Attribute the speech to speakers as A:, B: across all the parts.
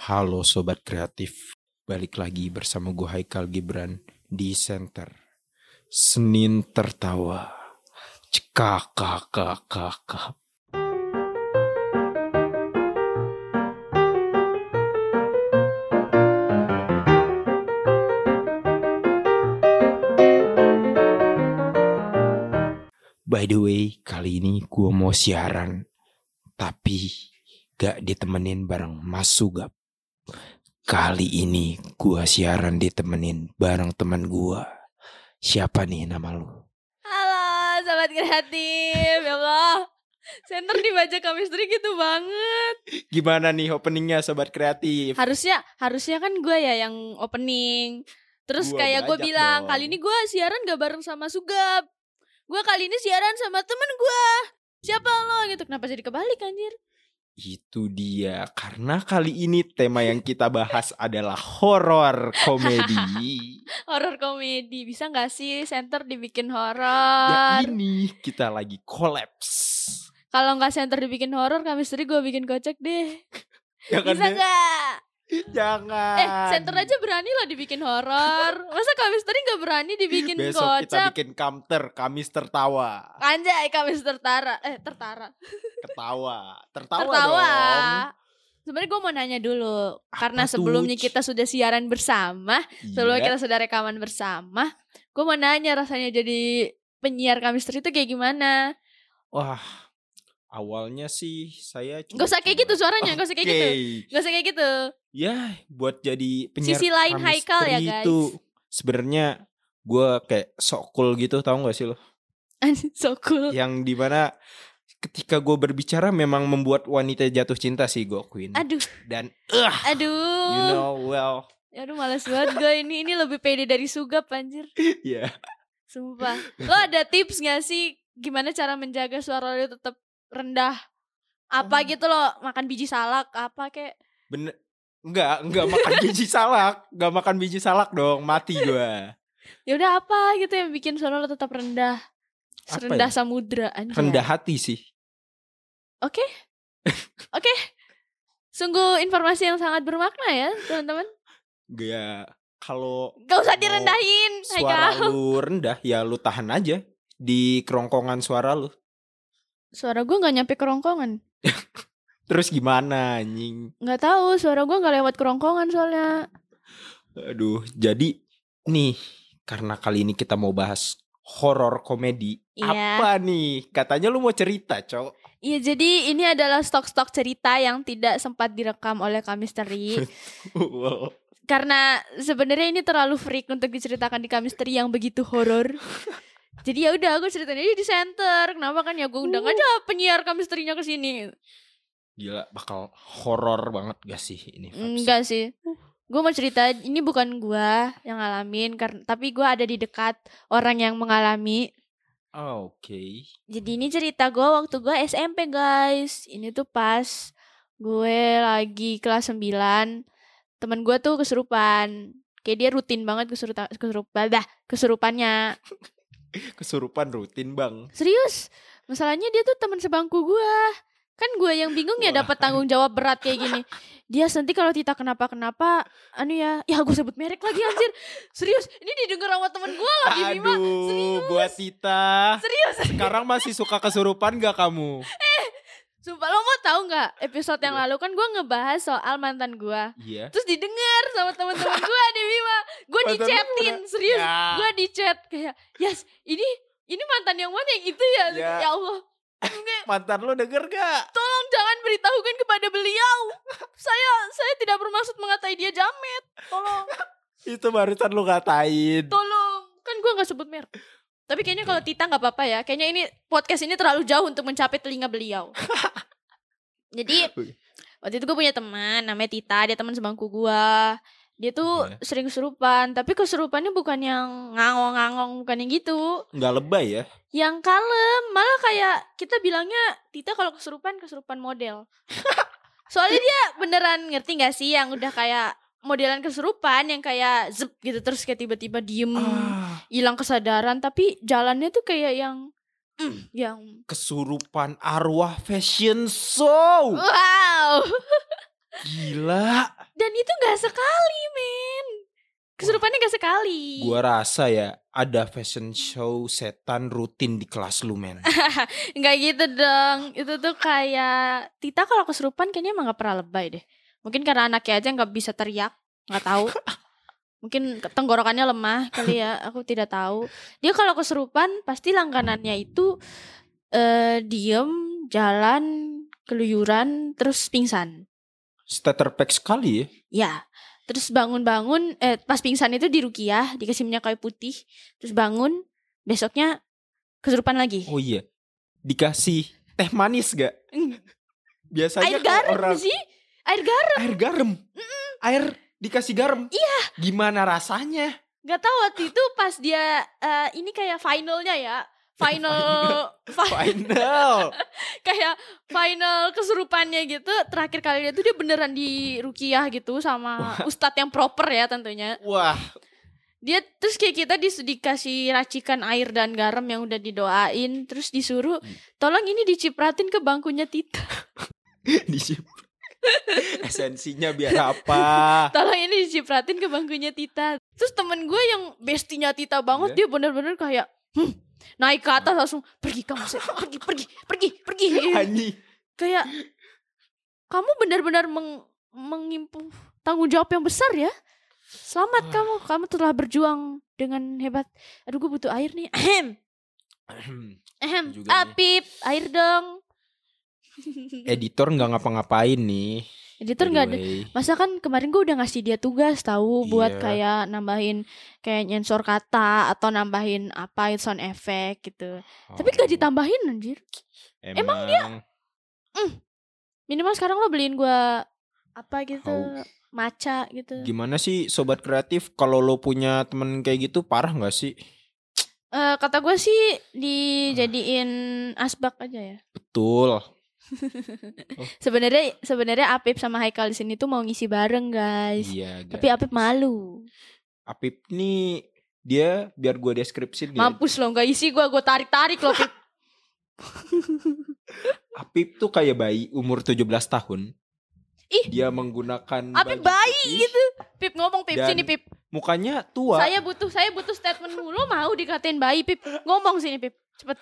A: Halo Sobat Kreatif, balik lagi bersama gue Haikal Gibran di Center. Senin tertawa, cekakakakakak. By the way, kali ini gue mau siaran, tapi gak ditemenin bareng Mas Sugap. Kali ini gua siaran ditemenin bareng teman gua. Siapa nih nama lu?
B: Halo sobat kreatif Ya Allah Center dibaca chemistry gitu banget
A: Gimana nih openingnya sobat kreatif?
B: Harusnya Harusnya kan gue ya yang opening Terus
A: Gua
B: kayak gue bilang
A: dong.
B: Kali ini gue siaran gak bareng sama Sugap Gue kali ini siaran sama temen gue Siapa lo gitu Kenapa jadi kebalik anjir
A: Itu dia. Karena kali ini tema yang kita bahas adalah horor komedi.
B: Horor komedi Bisa gak sih Center dibikin
A: ya
B: horor
A: ini kita lagi kolaps.
B: Kalau nggak Center dibikin horor Chemistry gue bikin kocak deh
A: Ya kan,
B: Bisa
A: Dek? Jangan.
B: Eh, center aja berani loh dibikin horor. Masa Chemistry nggak berani dibikin
A: Besok kita
B: kocak?
A: bikin counter, Kamis tertawa.
B: Anjay, Kamis tertara. Eh, tertara.
A: Ketawa. Tertawa,
B: Tertawa.
A: dong.
B: Sebenarnya gue mau nanya dulu,
A: Apa
B: karena
A: tuh,
B: sebelumnya kita sudah siaran bersama, sebelumnya
A: Iya.
B: kita sudah rekaman bersama, gue mau nanya rasanya jadi penyiar Chemistry itu kayak gimana?
A: Wah, awalnya sih saya
B: Gak usah kayak gitu suaranya, gak usah kayak gitu. Gak usah kayak gitu.
A: Ya, buat jadi penyiar
B: Sisi lain Haikal ya, guys.
A: Itu sebenarnya gue kayak sok cool gitu, tahu gak sih lo?
B: so cool.
A: Yang di mana ketika gue berbicara memang membuat wanita jatuh cinta sih gue Queen.
B: Aduh,
A: Dan uh,
B: aduh.
A: you know well,
B: Aduh males banget gue ini ini lebih pede dari Sugap anjir.
A: ya.
B: Sumpah. Lo ada tips gak sih gimana cara menjaga suara lo tetap rendah? Apa
A: Oh.
B: gitu lo makan biji salak apa kek?
A: Bener. Enggak, enggak makan biji salak, enggak makan biji salak dong, mati gue.
B: Ya udah apa gitu yang bikin suara lo tetap rendah?
A: Apa
B: Serendah
A: ya?
B: samudra anjir.
A: Rendah hati sih.
B: Oke. Oke. Sungguh informasi yang sangat bermakna ya, teman-teman.
A: Ya, kalau
B: Gak usah direndahin,
A: suara
B: Haikal.
A: lu rendah ya lu tahan aja di kerongkongan suara lu.
B: Suara gue gak nyampe kerongkongan.
A: Terus gimana anjing?
B: Nggak tahu, suara gue gak lewat kerongkongan soalnya.
A: Aduh, jadi nih karena kali ini kita mau bahas horor komedi.
B: Iya.
A: Apa nih? Katanya lu mau cerita, Cok.
B: Iya, jadi ini adalah stok-stok cerita yang tidak sempat direkam oleh Kamisteri.
A: Wow.
B: karena sebenarnya ini terlalu freak untuk diceritakan di Kamisteri yang begitu horor. Jadi ya udah aku ceritain aja di center. Kenapa kan ya gue undang
A: Uh.
B: aja penyiar Kamisterinya ke sini.
A: Gila, bakal horor banget gak sih ini?
B: Enggak sih. Gue mau cerita ini bukan gua yang ngalamin karena tapi gua ada di dekat orang yang mengalami.
A: Oh, Oke.
B: Jadi ini cerita gue waktu gue SMP guys. Ini tuh pas gue lagi kelas 9 Temen gue tuh kesurupan. Kayak dia rutin banget kesurupan kesurupan dah kesurupannya.
A: Kesurupan rutin, Bang.
B: Serius? Masalahnya dia tuh teman sebangku gue. Kan gue yang bingung ya dapat tanggung jawab berat kayak gini. Dia nanti kalau Tita kenapa-kenapa, anu ya, ya gue sebut merek lagi anjir. Serius, ini didengar sama temen gue lagi Bima.
A: Aduh, buat Tita.
B: Serius.
A: Sekarang masih suka kesurupan gak kamu?
B: Sumpah lo mau tahu nggak episode yang lalu kan gue ngebahas soal mantan gue.
A: Iya.
B: Terus didengar sama teman-teman gue di Bima. Gue
A: mana?
B: serius.
A: Ya.
B: Gue di chat kayak, "Yes, ini ini mantan yang mana yang itu ya?"
A: Ya.
B: Ya Allah. Enggak,
A: Mantan lu denger gak?
B: tolong jangan beritahukan kepada beliau. Saya saya tidak bermaksud mengatai dia jamet. Tolong,
A: Itu barusan lu ngatain.
B: tolong. Kan gue nggak sebut merek. Tapi kayaknya kalau Tita nggak apa-apa ya. Kayaknya ini podcast ini terlalu jauh untuk mencapai telinga beliau. Jadi waktu itu gue punya teman namanya Tita, dia teman sebangku gue. Dia tuh
A: Iya.
B: sering kesurupan, tapi kesurupannya bukan yang ngangong-ngangong, bukan yang gitu.
A: Nggak lebay ya?
B: Yang kalem, malah kayak kita bilangnya Tita kalau kesurupan kesurupan model. Soalnya dia beneran ngerti gak sih yang udah kayak modelan kesurupan yang kayak zep gitu terus kayak tiba-tiba diem
A: Ah,
B: hilang kesadaran tapi jalannya tuh kayak yang mm, yang
A: kesurupan arwah fashion show.
B: wow
A: Gila.
B: Dan itu nggak sekali, men. Kesurupannya nggak sekali.
A: Gua rasa ya ada fashion show setan rutin di kelas lu men.
B: Nggak gitu dong. Itu tuh kayak Tita kalau kesurupan kayaknya emang gak pernah lebay deh. Mungkin karena anaknya aja nggak bisa teriak, nggak tahu. Mungkin tenggorokannya lemah kali ya, aku tidak tahu. Dia kalau kesurupan pasti langganannya itu eh diem, jalan, keluyuran, terus pingsan.
A: Starter pack sekali ya.
B: Ya, terus bangun-bangun, eh pas pingsan itu di Rukiah, dikasih minyak kayu putih, terus bangun, besoknya kesurupan lagi.
A: Oh iya. Dikasih teh manis gak?
B: Mm.
A: Biasanya
B: Air garam
A: orang
B: sih, air garam.
A: air garam. Air dikasih garam.
B: Iya.
A: Gimana rasanya?
B: Gak tahu waktu itu pas dia eh, ini kayak finalnya ya, final, fi-
A: Final.
B: kayak final kesurupannya gitu. Terakhir kali itu dia beneran di Rukiah gitu sama ustadz yang proper ya tentunya.
A: Wah,
B: Dia terus kayak kita dis- dikasih racikan air dan garam yang udah didoain, terus disuruh
A: Hmm.
B: tolong ini dicipratin ke bangkunya Tita.
A: disip. Esensinya biar apa?
B: Tolong ini dicipratin ke bangkunya Tita. Terus temen gue yang bestinya Tita banget,
A: Iya.
B: dia bener-bener kayak hmm, naik ke atas langsung pergi kamu Sep. pergi pergi pergi pergi.
A: Anji.
B: kayak kamu benar-benar meng, mengimpu tanggung jawab yang besar ya. Selamat
A: Wah.
B: kamu, kamu telah berjuang dengan hebat. Aduh gue butuh air nih. Ahem. Ahem.
A: Juga
B: Ah,
A: nih.
B: Pip, air dong.
A: Editor nggak ngapa-ngapain nih.
B: Editor nggak
A: the
B: ada. Masa kan kemarin gue udah ngasih dia tugas tahu buat
A: Iya.
B: kayak nambahin kayak nyensor kata atau nambahin apa sound effect gitu. Tapi gak
A: Oh,
B: ditambahin anjir.
A: Emang, dia
B: Minimal sekarang lo beliin gua apa gitu,
A: Au.
B: maca gitu.
A: gimana sih sobat kreatif kalau lo punya temen kayak gitu parah nggak sih?
B: Eh kata gue sih dijadiin asbak aja ya.
A: Betul.
B: Sebenarnya sebenarnya Apip sama Haikal di sini tuh mau ngisi bareng guys.
A: Iya.
B: Tapi
A: guys.
B: Apip malu.
A: Apip nih dia biar gue deskripsi dia.
B: Mampus lo nggak isi gua gua tarik-tarik lo Pip.
A: Apip tuh kayak bayi umur 17 tahun.
B: Ih.
A: Dia menggunakan
B: Apip bayi
A: putih,
B: gitu. Pip ngomong Pip sini Pip.
A: Mukanya tua.
B: Saya butuh saya butuh statement lo mau dikatain bayi Pip. Ngomong sini Pip. Cepet.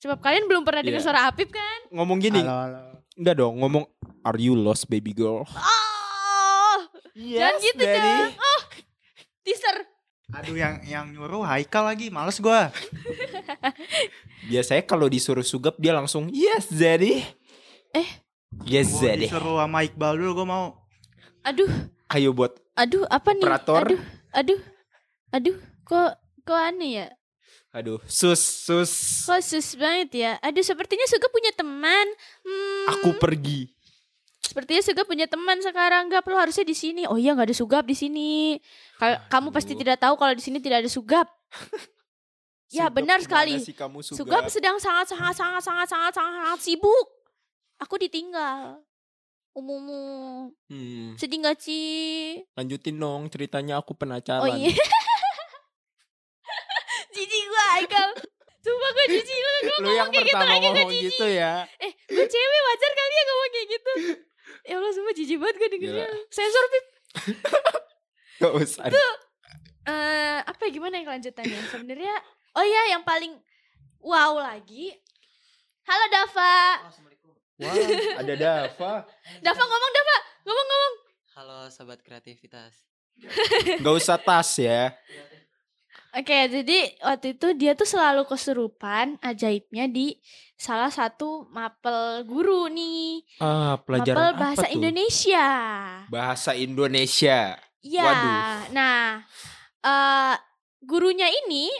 B: Sebab kalian belum pernah dengar
A: Iya.
B: suara Apip kan?
A: ngomong gini.
C: Halo, halo.
A: Enggak dong, ngomong are you lost baby girl?
B: Oh, Jangan gitu dong. Oh, teaser.
C: Aduh yang yang nyuruh Haikal lagi, males gua.
A: Biasanya kalau disuruh sugap dia langsung yes daddy.
B: Eh.
A: Yes
C: Gua
A: daddy.
C: disuruh sama Iqbal dulu gua mau.
B: Aduh,
A: Ayo buat
B: aduh apa nih?
A: Operator.
B: Aduh, aduh, aduh. Kok kok aneh ya?
A: Aduh sus sus.
B: Khusus banget ya. Aduh, sepertinya Suga punya teman. Hmm,
A: Aku pergi.
B: sepertinya Suga punya teman sekarang. Gap lo harusnya di sini. Oh iya, nggak ada Sugap di sini. Ka- Kamu pasti tidak tahu kalau di sini tidak ada Sugap. Ya,
A: Sugap
B: benar sekali.
A: sih kamu
B: Sugap
A: sugap?
B: sedang sangat sangat sangat sangat sangat sangat, sangat sibuk. Aku ditinggal. Umumu.
A: Hmm,
B: Sedih gak sih?
A: lanjutin dong ceritanya aku penasaran.
B: Oh iya. Aikal. Sumpah gue jijik lu gue
A: Lu yang
B: ngomong kayak gitu
A: pertama
B: lagi gue
A: ngomong
B: jijik.
A: gitu ya.
B: Eh, gue cewek wajar kali ya ngomong kayak gitu. Ya Allah sumpah jijik banget gue dengernya. Sensor Pip.
A: Gak usah.
B: Eh, apa ya gimana yang kelanjutannya? Sebenarnya oh ya yang paling wow lagi. Halo Dava.
A: Wah, ada Dava.
B: Dava ngomong Dava. Ngomong-ngomong.
D: Halo sobat kreativitas.
A: Gak usah tas ya.
B: Oke, jadi waktu itu dia tuh selalu kesurupan ajaibnya di salah satu mapel guru nih.
A: Ah, pelajaran
B: mapel
A: apa
B: bahasa
A: tuh?
B: Indonesia.
A: Bahasa Indonesia.
B: Iya.
A: Waduh.
B: Nah, eh gurunya ini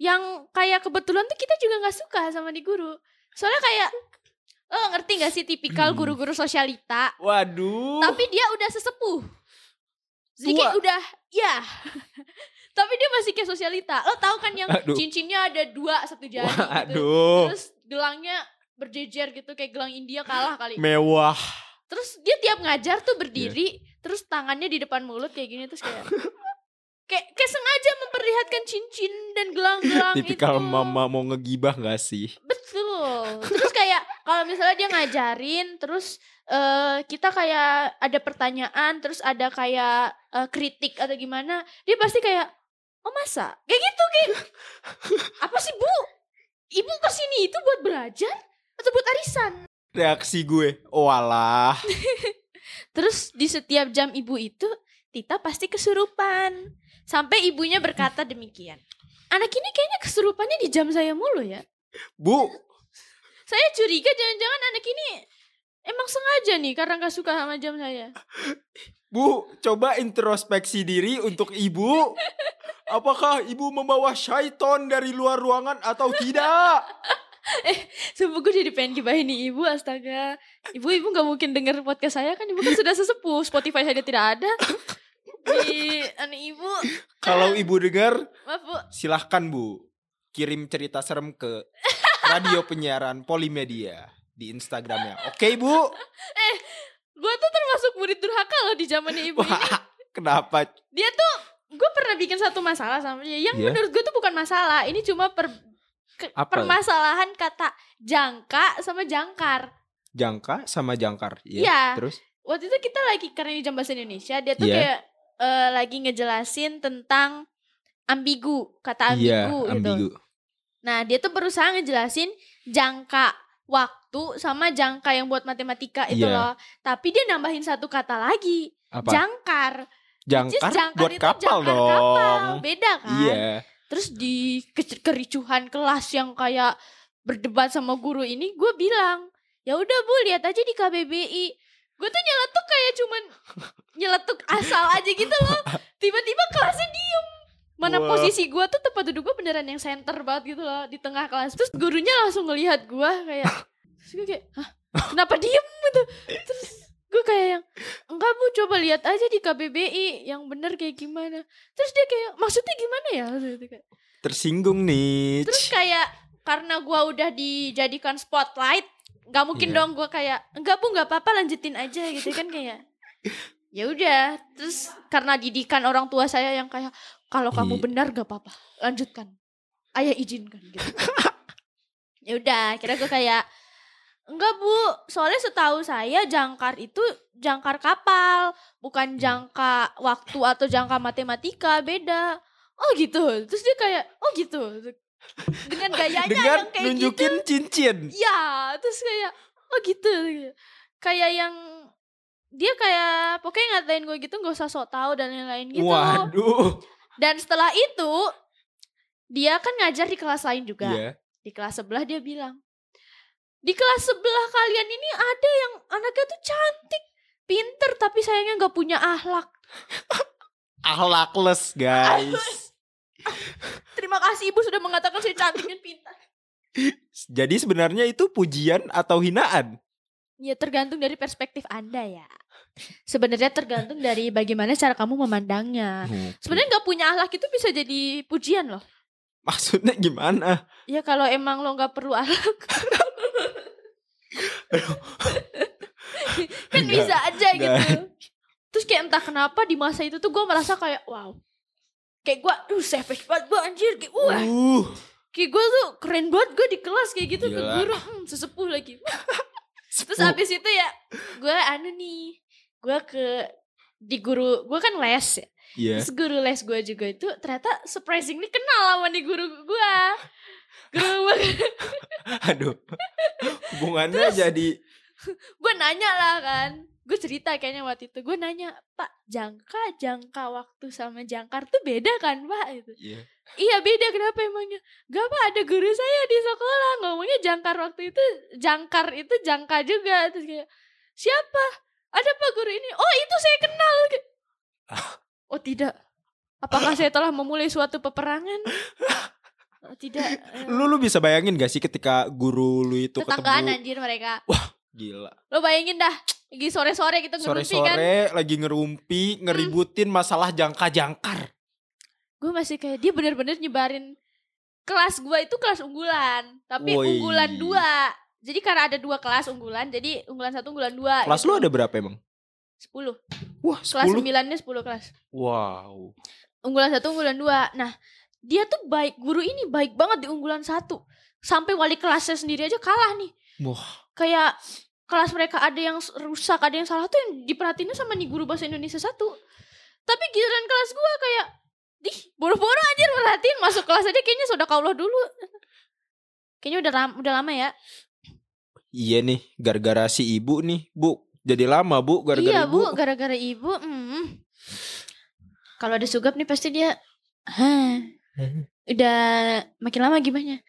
B: yang kayak kebetulan tuh kita juga nggak suka sama di guru. Soalnya kayak oh ngerti gak sih tipikal
A: Hmm.
B: guru-guru sosialita,
A: Waduh.
B: tapi dia udah sesepuh. Jadi kayak udah ya. Tapi dia masih kayak sosialita. Lo tahu kan yang
A: Aduh.
B: cincinnya ada dua satu jari gitu.
A: Waduh.
B: Terus gelangnya berjejer gitu kayak gelang India kalah kali.
A: Mewah.
B: Terus dia tiap ngajar tuh berdiri, terus tangannya di depan mulut kayak gini terus kayak kayak kayak sengaja memperlihatkan cincin dan gelang-gelang itu.
A: Tipikal mama mau ngegibah gak sih?
B: Betul. Terus kayak kalau misalnya dia ngajarin terus eh kita kayak ada pertanyaan terus ada kayak eh, kritik atau gimana dia pasti kayak oh masa? Kayak gitu kayak apa sih bu? Ibu ke sini itu buat belajar atau buat arisan?
A: Reaksi gue, walah.
B: terus di setiap jam ibu itu Tita pasti kesurupan. Sampai ibunya berkata demikian. Anak ini kayaknya kesurupannya di jam saya mulu ya.
A: Bu,
B: saya curiga jangan-jangan anak ini emang sengaja nih karena nggak suka sama jam saya.
A: Bu, coba introspeksi diri untuk ibu. Apakah ibu membawa syaiton dari luar ruangan atau tidak?
B: Sumpah gue jadi pengen gibahin nih ibu astaga. Ibu-ibu gak mungkin denger podcast saya kan? Ibu kan sudah sesepuh Spotify saja tidak ada. Di aneh ibu.
A: Kalau ibu dengar,
B: Maaf bu.
A: silahkan bu. Kirim cerita serem ke radio penyiaran Polimedia di Instagramnya. Oke bu?
B: Gue tuh termasuk murid durhaka loh di zamannya ibu ini
A: Wah, kenapa?
B: Dia tuh Gue pernah bikin satu masalah sama dia Yang
A: Iya.
B: menurut gue tuh bukan masalah Ini cuma per, ke-
A: Apa?
B: permasalahan kata jangka sama jangkar
A: Jangka sama jangkar.
B: Iya.
A: Terus?
B: waktu itu kita lagi karena di jam bahasa Indonesia dia tuh
A: Iya.
B: kayak eh, lagi ngejelasin tentang ambigu kata ambigu
A: Iya,
B: gitu.
A: ambigu.
B: Nah dia tuh berusaha ngejelasin jangka waktu sama jangka yang buat matematika itu
A: Iya.
B: loh. Tapi dia nambahin satu kata lagi
A: Apa?
B: jangkar. Is
A: Jangkar, buat
B: itu
A: kapal
B: jangkar
A: dong.
B: kapal. Beda kan?
A: Iya.
B: Terus di ke- kericuhan kelas yang kayak berdebat sama guru ini, gue bilang, ya udah bu lihat aja di KBBI. Gue tuh nyeletuk kayak cuman nyeletuk asal aja gitu loh. Tiba-tiba kelasnya diem. Mana
A: Wah.
B: posisi gue tuh tempat duduk gue beneran yang center banget gitu loh di tengah kelas. Terus gurunya langsung ngelihat gue kayak, terus gue kayak, hah kenapa diem gitu. Terus gue kayak yang, enggak bu coba lihat aja di KBBI yang bener kayak gimana. Terus dia kayak, maksudnya gimana ya? Kayak,
A: Tersinggung nih.
B: Terus kayak karena gua udah dijadikan spotlight, nggak mungkin
A: Iya.
B: dong gua kayak enggak bu nggak apa-apa lanjutin aja gitu kan kayak. Ya udah, terus karena didikan orang tua saya yang kayak kalau kamu
A: Iya.
B: benar gak apa-apa, lanjutkan. Ayah izinkan gitu. ya udah, kira gue kayak enggak bu, soalnya setahu saya jangkar itu jangkar kapal, bukan
A: Hmm.
B: jangka waktu atau jangka matematika, beda. Oh gitu. Terus dia kayak oh gitu. Dengan gayanya
A: Dengan
B: yang kayak
A: nunjukin
B: gitu.
A: cincin.
B: Ya, terus kayak oh gitu. Kayak yang dia kayak pokoknya ngatain gue gitu nggak usah sok tahu dan lain-lain gitu.
A: Waduh.
B: Dan setelah itu dia kan ngajar di kelas lain juga.
A: Iya.
B: Di kelas sebelah dia bilang, di kelas sebelah kalian ini ada yang anaknya tuh cantik, pinter tapi sayangnya nggak punya akhlak.
A: Akhlakles, guys.
B: Terima kasih ibu sudah mengatakan saya cantik dan pintar.
A: Jadi sebenarnya itu pujian atau hinaan?
B: Ya tergantung dari perspektif anda ya. Sebenarnya tergantung dari bagaimana cara kamu memandangnya. Sebenarnya nggak punya akhlak itu bisa jadi pujian loh.
A: Maksudnya gimana?
B: Ya kalau emang lo nggak perlu akhlak. kan
A: Nggak,
B: bisa aja
A: nggak.
B: gitu. Terus kayak entah kenapa di masa itu tuh gue merasa kayak wow. Kayak gue, uh savage banget gue anjir. Kayak, wah,
A: Uh,
B: kayak gue tuh keren banget gue di kelas kayak gitu. Ke guru, hmm, sesepuh lagi. Terus
A: sepuh.
B: abis itu ya, gue anu nih. Gue ke, di guru, gue kan les ya.
A: Iya.
B: Terus guru les gue juga itu ternyata surprisingly kenal sama nih guru gue. Guru gue,
A: Aduh. Hubungannya jadi
B: gue nanya lah kan. Gue cerita kayaknya waktu itu. Gue nanya, Pak, jangka, jangka waktu sama jangkar tuh beda kan Pak? Gitu.
A: Iya.
B: Iya beda, kenapa emangnya? Gak Pak, ada guru saya di sekolah ngomongnya jangkar waktu itu, jangkar itu jangka juga. Terus kayak, siapa? Ada Pak guru ini? Oh itu saya kenal. Oh tidak. Apakah saya telah memulai suatu peperangan? Oh, tidak. eh,
A: Lu lu bisa bayangin gak sih ketika guru lu itu
B: tetanggaan
A: ketemu
B: anjir mereka.
A: gila.
B: Lo bayangin dah, lagi sore-sore gitu ngerumpi kan.
A: Sore-sore lagi ngerumpi, ngeributin masalah jangka-jangkar.
B: Gue masih kayak dia bener-bener nyebarin kelas gue itu kelas unggulan, tapi
A: Woi.
B: unggulan dua. Jadi karena ada dua kelas unggulan, jadi unggulan satu, unggulan dua.
A: Kelas lu ada berapa emang?
B: Sepuluh.
A: Wah,
B: Kelas
A: 10.
B: sembilannya sepuluh kelas.
A: Wow.
B: Unggulan satu, unggulan dua. Nah, dia tuh baik, guru ini baik banget di unggulan satu. Sampai wali kelasnya sendiri aja kalah nih.
A: Wah,
B: kayak kelas mereka ada yang rusak ada yang salah tuh yang diperhatiinnya sama nih guru bahasa Indonesia satu tapi giliran kelas gua kayak Dih, boro-boro aja merhatiin masuk kelas aja kayaknya sudah kaulah dulu. Kayaknya udah ram- udah lama ya.
A: iya nih, gara-gara si ibu nih, Bu. Jadi lama, Bu, gara-gara
B: iya,
A: ibu.
B: Bu, gara-gara ibu. mm. Kalau ada sugap nih pasti dia Hah. Udah makin lama gimana?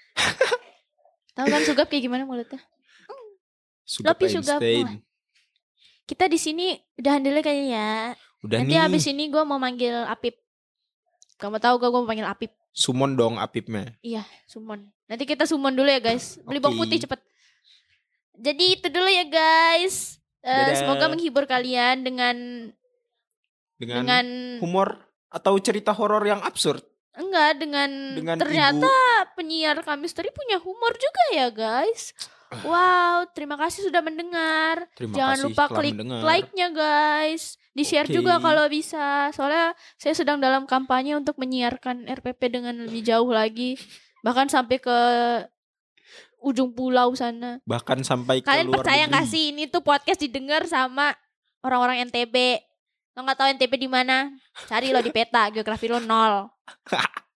B: Tahu kan sugap kayak gimana mulutnya?
A: Sugap
B: Lopi.
A: Einstein.
B: Kita di sini udah handle kayaknya ya.
A: Udah
B: Nanti
A: nih.
B: abis ini gue mau manggil Apip. Kamu tahu gak gue mau panggil Apip?
A: Sumon dong Apipnya.
B: Sumon. Nanti kita sumon dulu ya guys. Beli bawang
A: Oke.
B: putih cepet. Jadi itu dulu ya guys.
A: Dadah.
B: semoga menghibur kalian dengan
A: Dengan,
B: dengan
A: humor atau cerita horor yang absurd.
B: enggak dengan,
A: Dengan
B: ternyata
A: ibu.
B: penyiar kami Misteri punya humor juga ya guys. Wow, terima kasih sudah mendengar.
A: Terima
B: Jangan
A: kasih
B: lupa klik
A: mendengar.
B: like-nya guys. Di-share
A: Oke.
B: juga kalau bisa. Soalnya saya sedang dalam kampanye untuk menyiarkan RPP dengan lebih jauh lagi. Bahkan sampai ke ujung pulau sana.
A: Bahkan sampai ke
B: Kalian
A: luar
B: percaya nggak sih ini tuh podcast didengar sama orang-orang NTB? Lo nggak tahu NTB di mana? Cari lo di peta, geografi lo nol.